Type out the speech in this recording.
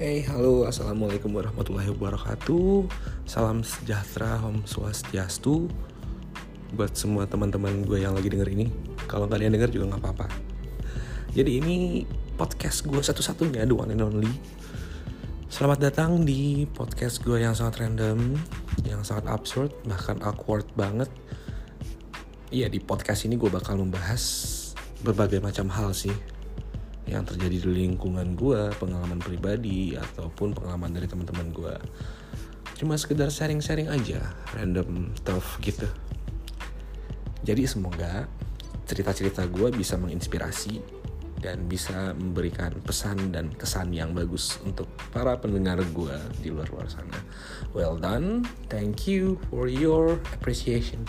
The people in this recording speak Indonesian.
Hey, halo, assalamualaikum warahmatullahi wabarakatuh. Salam sejahtera, Om Swastiastu. Buat semua teman-teman gue yang lagi denger ini, kalau kalian denger juga nggak apa-apa. Jadi ini podcast gue satu-satunya, the one and only. Selamat datang di podcast gue yang sangat random, yang sangat absurd, bahkan awkward banget. Iya, di podcast ini gue bakal membahas berbagai macam hal sih yang terjadi di lingkungan gue, pengalaman pribadi ataupun pengalaman dari teman-teman gue. Cuma sekedar sharing-sharing aja, random stuff gitu. Jadi semoga cerita-cerita gue bisa menginspirasi dan bisa memberikan pesan dan kesan yang bagus untuk para pendengar gue di luar luar sana. Well done, thank you for your appreciation.